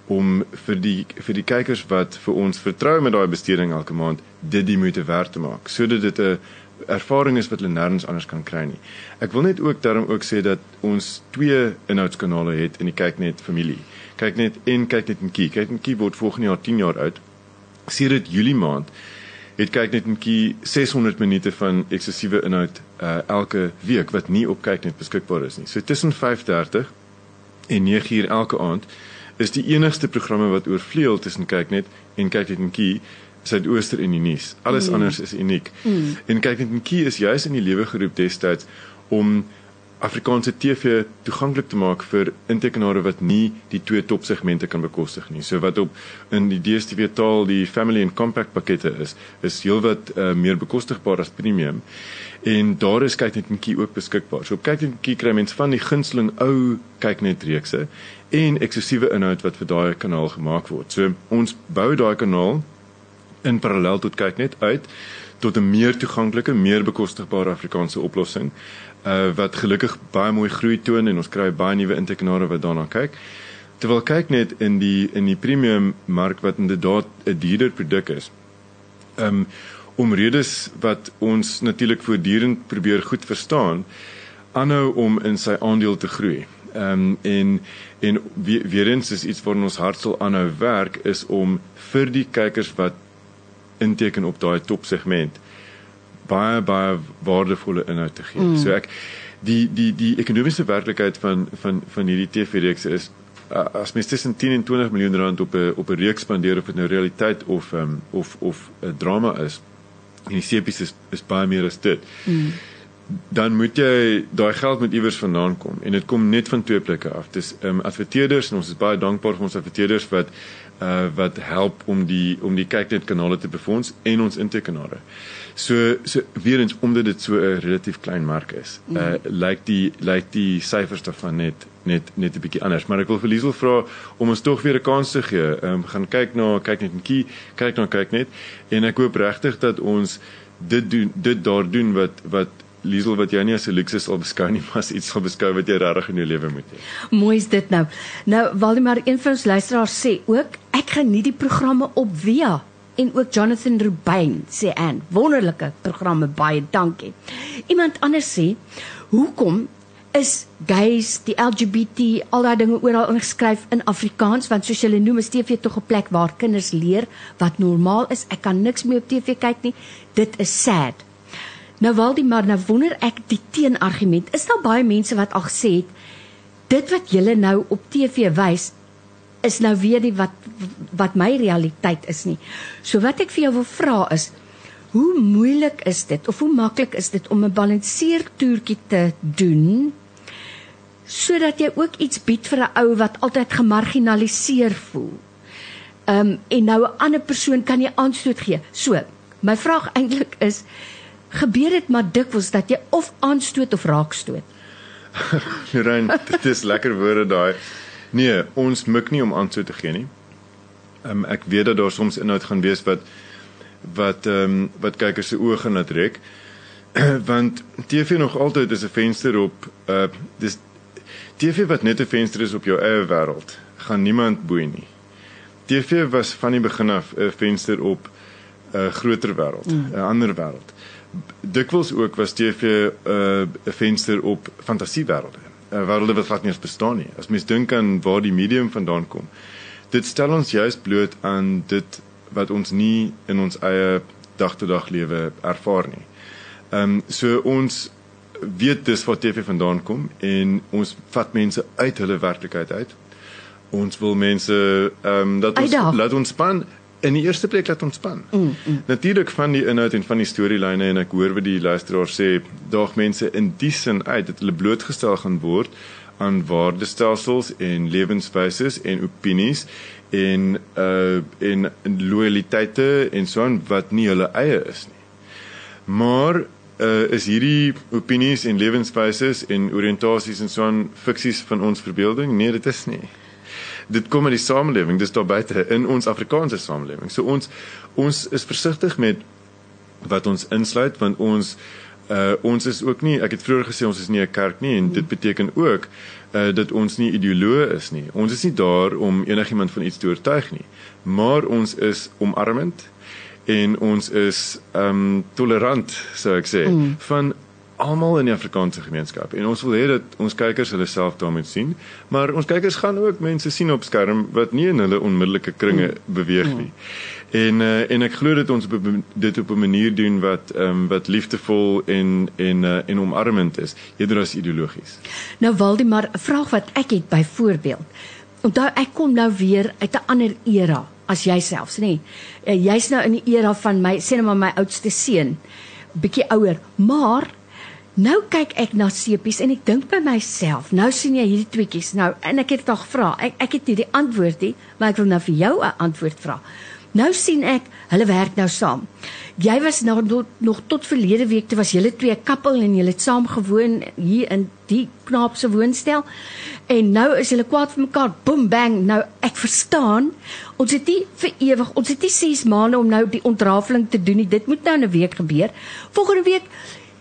om vir die vir die kykers wat vir ons vertrou met daai besteding elke maand dit die moeite werd te maak sodat dit 'n ervaring is wat hulle nêrens anders kan kry nie. Ek wil net ook daarom ook sê dat ons twee inhoudskanale het in die kyknet familie. Kyknet en kyknet en kie. Kyknet kie word volgende jaar 10 jaar oud. Sedert Julie maand het kyk net 'n kie 600 minute van eksklusiewe inhoud uh elke week wat nie op kyk net beskikbaar is nie. So tussen 5:30 en 9:00 elke aand is die enigste programme wat oorvleuel tussen kyk net en kyk net 'n kie Suidooster en die nuus. Alles mm. anders is uniek. Mm. En kyk net 'n kie is juis in die lewe geroep destyds om Afrikaanse TV toeganklik te maak vir intekenare wat nie die twee topsegmente kan bekostig nie. So wat op in die DStv taal die family and compact pakkette is, is heelwat uh, meer bekostigbaar as premium. En daar is kyk net 'n kie ook beskikbaar. So op kyk net 'n kie kry mense van die gunsteling ou kyk net reekse en eksklusiewe inhoud wat vir daai kanaal gemaak word. So ons bou daai kanaal in parallel tot kyk net uit tot 'n meer toeganklike, meer bekostigbare Afrikaanse oplossing uh wat gelukkig baie mooi groei toon en ons kry baie nuwe intekenare wat daarna kyk. Terwyl kyk net in die in die premium mark wat inderdaad 'n duurder produk is. Um om redes wat ons natuurlik voortdurend probeer goed verstaan, aanhou om in sy aandeel te groei. Um en en weer, weer eens is iets waar ons hart sal aanhou werk is om vir die kykers wat inteken op daai topsegment baie baie waardevolle inhoud te gee. Mm. So ek die die die ekonomiese werklikheid van van van hierdie TV-reeks is uh, as mens tussen 10 en 20 miljoen rand op 'n op 'n reeks spandeer of dit nou realiteit of um, of of 'n drama is. En die sepies is is baie meer as dit. Mm. Dan moet jy daai geld met iewers vandaan kom en dit kom net van twee plekke af. Dis ehm um, adverteerders en ons is baie dankbaar vir ons adverteerders wat uh wat help om die om die kyknet kanale te befonds en ons intekenare. So so weer eens omdat dit so 'n relatief klein mark is. Uh mm. lyk die lyk die syfers daarvan net net net 'n bietjie anders, maar ek wil vir Liesel vra om ons tog weer 'n kans te gee. Ehm um, gaan kyk na kyk net 'n kie, kyk na kyk net en ek hoop regtig dat ons dit doen dit daar doen wat wat Liesel wat jy nie as 'n luksus sal beskou nie, maar as iets sal beskou wat jy regtig in jou lewe moet hê. Mooi is dit nou. Nou Waldemar, een van ons luisteraars sê ook ek geniet die programme op Via en ook Jonathan Rubin sê aan wonderlike programme baie dankie. Iemand anders sê hoekom is gays die LGBT al daai dinge oral ingeskryf in Afrikaans want soos julle noem is TV tog 'n plek waar kinders leer wat normaal is. Ek kan niks meer op TV kyk nie. Dit is sad. Nou Waldie maar nou wonder ek die teenargument. Is daar baie mense wat al gesê het dit wat julle nou op TV wys is nou weer die wat wat my realiteit is nie. So wat ek vir jou wil vra is hoe moeilik is dit of hoe maklik is dit om 'n balanseertoertjie te doen sodat jy ook iets bied vir 'n ou wat altyd gemarginaliseer voel. Ehm um, en nou 'n ander persoon kan jy aanstoot gee. So, my vraag eintlik is gebeur dit maar dikwels dat jy of aanstoot of raakstoot. Rein, dit is lekker woorde daai. Nee, ons mik nie om aanstoot te gee nie. Ehm um, ek weet dat daar soms inhoud gaan wees wat wat ehm um, wat kykers se oë gaan trek. Want TV nog altyd is 'n venster op uh dis TV wat net 'n venster is op jou eie wêreld, gaan niemand boei nie. TV was van die begin af 'n venster op 'n groter wêreld, 'n mm. ander wêreld. Dikwels ook was TV 'n uh, venster op fantasiewêrelde. Uh, Wêrelde wat glad nie eens bestaan nie. As mens dink aan waar die medium vandaan kom, dit stel ons juist bloot aan dit wat ons nie in ons eie dag-te-dag lewe ervaar nie. Ehm um, so ons weet dis waar TV vandaan kom en ons vat mense uit hulle werklikheid uit. Ons wil mense ehm um, dat ons laat ons span in die eerste plek laat ontspan. Mm, mm. Natuurlik van die inhoud en van die storielyne en ek hoor wat die luisteraar sê, daag mense in die sin uit dat hulle blootgestel gaan word aan waardestelsels en lewenswyses en opinies en uh en loyaliteite en so aan wat nie hulle eie is nie. Maar uh is hierdie opinies en lewenswyses en oriëntasies en so aan fiksies van ons verbeelding? Nee, dit is nie. Dit kom uit die samelewing, dis daar buite in ons Afrikaanse samelewing. So ons ons is versigtig met wat ons insluit want ons uh ons is ook nie ek het vroeër gesê ons is nie 'n kerk nie en dit beteken ook uh dat ons nie ideoloë is nie. Ons is nie daar om enigiemand van iets te oortuig nie, maar ons is omarmend en ons is um tolerant sou ek sê mm. van almal in die Afrikaanse gemeenskap en ons wil hê dat ons kykers hulle self daarmee sien, maar ons kykers gaan ook mense sien op skerm wat nie in hulle onmiddellike kringe mm. beweeg nie. En uh, en ek glo dat ons op, dit op 'n manier doen wat ehm um, wat liefdevol en en uh, en omarmend is, eerder as ideologies. Nou Waldemar, 'n vraag wat ek het byvoorbeeld. Onthou ek kom nou weer uit 'n ander era as jouself, nê? Nee. Jy's nou in die era van my sê net maar my oudste seun, bietjie ouer, maar Nou kyk ek na sepies en ek dink by myself, nou sien jy hierdie tweetjies nou en ek het tog vra. Ek ek het nie die antwoord nie, maar ek wil nou vir jou 'n antwoord vra. Nou sien ek, hulle werk nou saam. Jy was nou nog, nog tot verlede week toe was julle twee kappel en julle het saam gewoon hier in die knaap se woonstel. En nou is hulle kwaad vir mekaar. Boom bang. Nou ek verstaan. Ons het nie vir ewig, ons het nie 6 maande om nou die ontrafeling te doen nie. Dit moet nou 'n week gebeur. Volgende week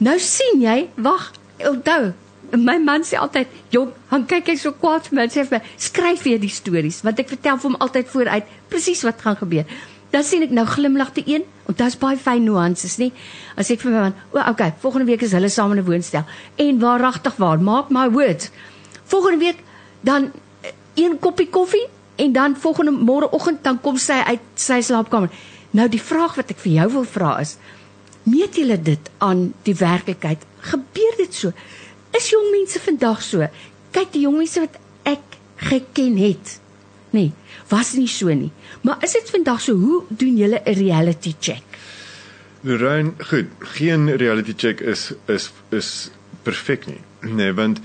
Nou sien jy, wag, onthou, my man sê altyd, "Jong, han kyk hy so kwaad vir my, sê vir my, skryf weer die stories, want ek vertel vir hom altyd vooruit presies wat gaan gebeur." Dan sien ek nou glimlag te een, want daar's baie fyn nuances, nê? As ek vir my man, "O, okay, volgende week is hulle saam in 'n woonstel." En waaragtig waar, maak my words. Volgende week dan eh, een koppie koffie en dan volgende môreoggend dan kom sy uit sy slaapkamer. Nou die vraag wat ek vir jou wil vra is, meet julle dit aan die werklikheid? Gebeur dit so? Is jong mense vandag so? Kyk die jong mense wat ek geken het. Nee, was nie so nie. Maar is dit vandag so? Hoe doen julle 'n reality check? Lorraine, goed, geen reality check is is is perfek nie. Nee, want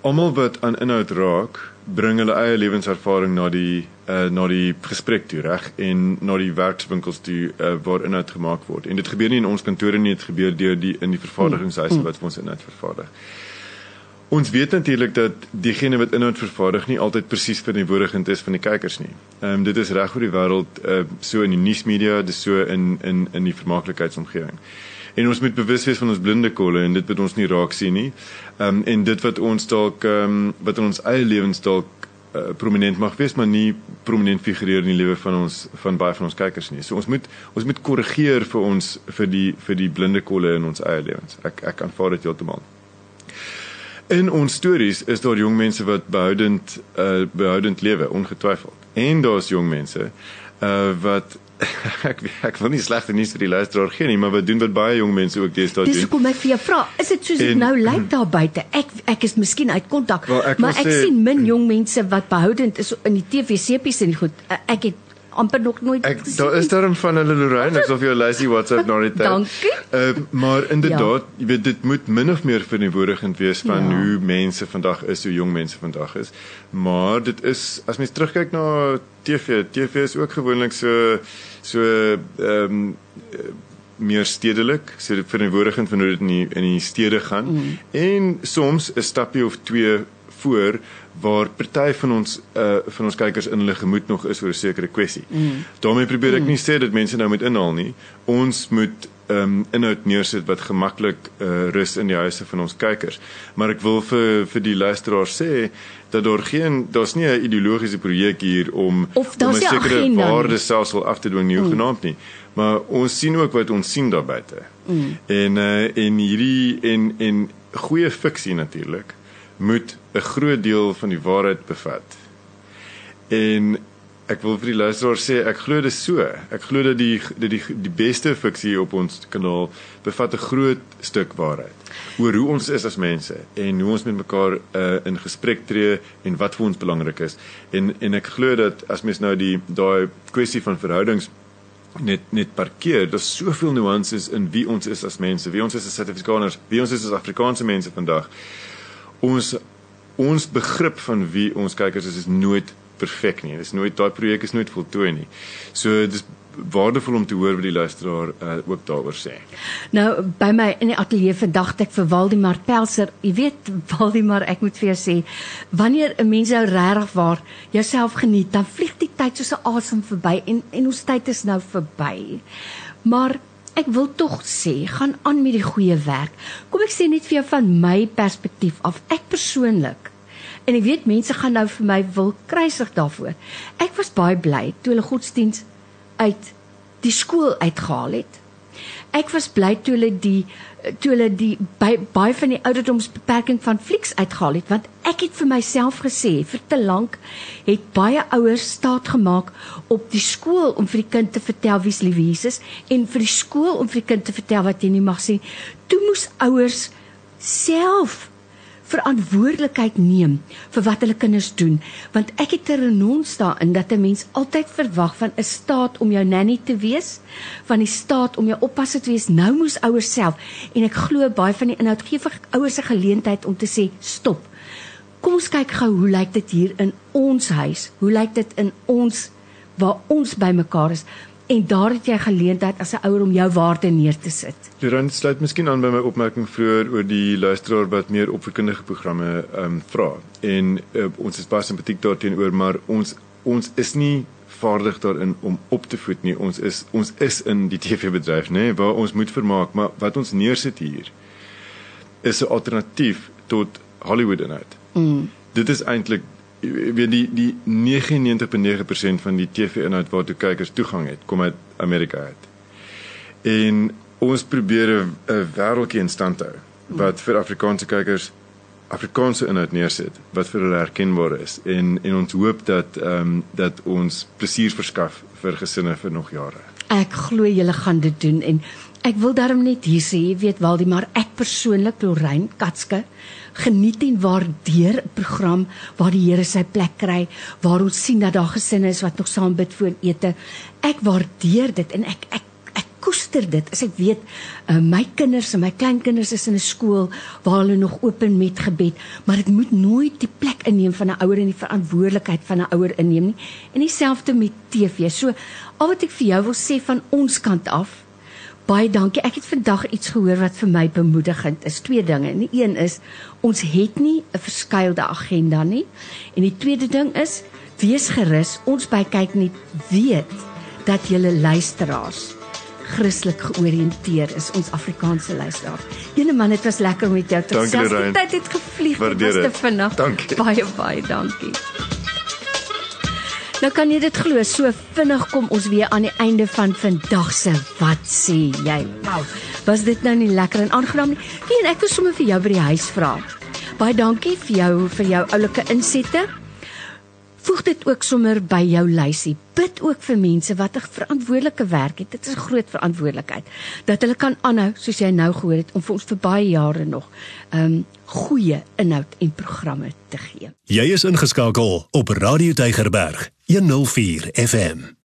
almal wat aan inhoud raak, bring hulle eie lewenservaring na die uh, na die gesprek toe reg en na die werkswinkels toe uh, waar inhoud gemaak word. En dit gebeur nie in ons kantore nie, dit gebeur deur die in die vervaardigingshuise hmm. wat vir ons inhoud vervaardig. Ons weet natuurlik dat diegene wat inhoud vervaardig nie altyd presies verteenwoordigend is van die kykers nie. Ehm um, dit is reg oor die wêreld uh, so in die nuusmedia, dis so in in in die vermaaklikheidsomgewing. En ons moet bewus wees van ons blinde kolle en dit wat ons nie raak sien nie. Ehm um, en dit wat ons dalk ehm um, wat in ons eie lewens dalk uh, prominent mag wees maar nie prominent figureer in die lewe van ons van baie van ons kykers nie. So ons moet ons moet korrigeer vir ons vir die vir die blinde kolle in ons eie lewens. Ek ek aanvaar dit heeltemal. In ons stories is daar jong mense wat behoudend uh behoudend lewe ongetwyfeld. En daar's jong mense uh wat ek ek wil nie slegte nuus vir die luisteraar gee nie, maar wat doen wat baie jong mense ook deesdae doen. Dis hoekom ek vir jou vra, is dit soos dit nou lyk daar buite? Ek ek is miskien uit kontak, maar ek sê, sien min jong mense wat behoudend is in die TV-sepies en goed. Ek het amper nog nooit ek, daar is daarom van hulle Lorraine asof jy lazy WhatsApp nou net Dankie. Uh, maar inderdaad, ja. jy weet dit moet min of meer verantwoordigend wees van ja. hoe mense vandag is, hoe jong mense vandag is. Maar dit is as mens terugkyk na TV, TV is ook gewoonlik so so ehm um, meer stedelik, so verantwoordigend van hoe dit in die, in die stede gaan mm. en soms 'n stapie of twee voor waar party van ons uh van ons kykers in hulle gemoed nog is oor 'n sekere kwessie. Mm. daarmee probeer ek mm. nie sê dat mense nou moet inhaal nie. Ons moet um, inhoud neersit wat gemaklik uh rus in die huise van ons kykers. Maar ek wil vir vir die luisteraar sê dat daar geen daar's nie 'n ideologiese projek hier om om 'n sekere waarde selfs af te dwing nie, mm. genaamd nie. Maar ons sien ook wat ons sien daar buite. Mm. En uh en hierdie en en goeie fiksie natuurlik moet 'n groot deel van die waarheid bevat. En ek wil vir die luisteraar sê ek glo dit so. Ek glo dat die dat die die beste fiksie op ons kanaal bevat 'n groot stuk waarheid oor hoe ons is as mense en hoe ons met mekaar uh, in gesprek tree en wat vir ons belangrik is. En en ek glo dat as mens nou die daai kwessie van verhoudings net net parkeer, daar's soveel nuances in wie ons is as mense, wie ons is as Suid-Afrikaners, wie ons is as Afrikaanse mense vandag ons ons begrip van wie ons kykers is is nooit perfek nie. Dis nooit daai projek is nooit voltooi nie. So dis waardevol om te hoor wat die luisteraar uh, ook daaroor sê. Nou by my in die ateljee vandag ek vir Waldemar Pelser. Jy weet Waldemar, ek moet vir jou sê, wanneer 'n mens nou regtig waar jouself geniet, dan vlieg die tyd soos 'n asem verby en en ons tyd is nou verby. Maar ek wil tog sê, gaan aan met die goeie werk. Kom ek sê net vir jou van my perspektief af. Ek persoonlik en ek weet mense gaan nou vir my wil kruisig daarvoor. Ek was baie bly toe hulle godsdiens uit die skool uitgehaal het. Ek was bly toe hulle die toe hulle die by, baie van die ouderdomsbeperking van flieks uitgehaal het want ek het vir myself gesê vir te lank het baie ouers staat gemaak op die skool om vir die kind te vertel wie's liewe Jesus en vir die skool om vir die kind te vertel wat jy nie mag sê. Toe moes ouers self verantwoordelikheid neem vir wat hulle kinders doen. Want ek het 'n renons daarin dat 'n mens altyd verwag van 'n staat om jou nanny te wees van die staat om jou oppasser te wees. Nou moes ouers self en ek glo baie van die inhoud gee vir ouers 'n geleentheid om te sê stop. Kom ons kyk gou hoe lyk dit hier in ons huis? Hoe lyk dit in ons waar ons bymekaar is en daar het jy geleentheid as 'n ouer om jou waarde neer te sit. Loran sluit miskien aan by my opmerking vroeër oor die luisteraar wat meer opvoedkundige programme ehm um, vra. En uh, ons is baie simpatiek daarteenoor, maar ons ons is nie vaardig daarin om op te voed nie. Ons is ons is in die TV-bedryf, nê, nee, waar ons moet vermaak, maar wat ons neersit hier is 'n alternatief tot Hollywood inhoud. Mm. Dit is eintlik weet die die 99.9% van die TV-inhoud waartoe kykers toegang het, kom uit Amerika uit. En ons probeer 'n wêreldjie in stand hou wat vir Afrikaanse kykers Afrikaanse inhoud neersit wat vir hulle herkenbaar is en en ons hoop dat ehm um, dat ons plesier verskaf vir gesinne vir nog jare. Ek glo julle gaan dit doen en ek wil daarom net hier sê, jy weet Waldie, maar ek persoonlik Lorraine Katske geniet en waardeer 'n program waar die Here sy plek kry, waar ons sien dat daar gesinne is wat nog saam bid voor ete. Ek waardeer dit en ek ek ek koester dit. As ek weet uh, my kinders en my kleinkinders is in 'n skool waar hulle nog open met gebed, maar dit moet nooit die plek inneem van 'n ouer en die verantwoordelikheid van 'n ouer inneem nie. En dieselfde met TV. So al wat ek vir jou wil sê van ons kant af Baie dankie. Ek het vandag iets gehoor wat vir my bemoedigend is. Twee dinge. Die een is ons het nie 'n verskeidelde agenda nie. En die tweede ding is wees gerus. Ons by kyk net weet dat julle luisteraars Christelik georiënteer is ons Afrikaanse luisteraars. Ene man, dit was lekker om met jou te gesels. Die tyd het gevlieg. Dit was te vinnig. Dankie. Baie baie dankie. Nou kan jy dit glo, so vinnig kom ons weer aan die einde van vandag se wat sê jy? Wow. Was dit nou nie lekker en aangenaam nie? Wie en ek wil sommer vir jou by die huis vra. Baie dankie vir jou vir jou oulike insette. Voeg dit ook sommer by jou lysie. Bid ook vir mense wat 'n verantwoordelike werk het. Dit is 'n groot verantwoordelikheid dat hulle kan aanhou soos jy nou gehoor het om vir ons vir baie jare nog um goeie inhoud en programme te gee. Jy is ingeskakel op Radio Tygerberg 104 FM.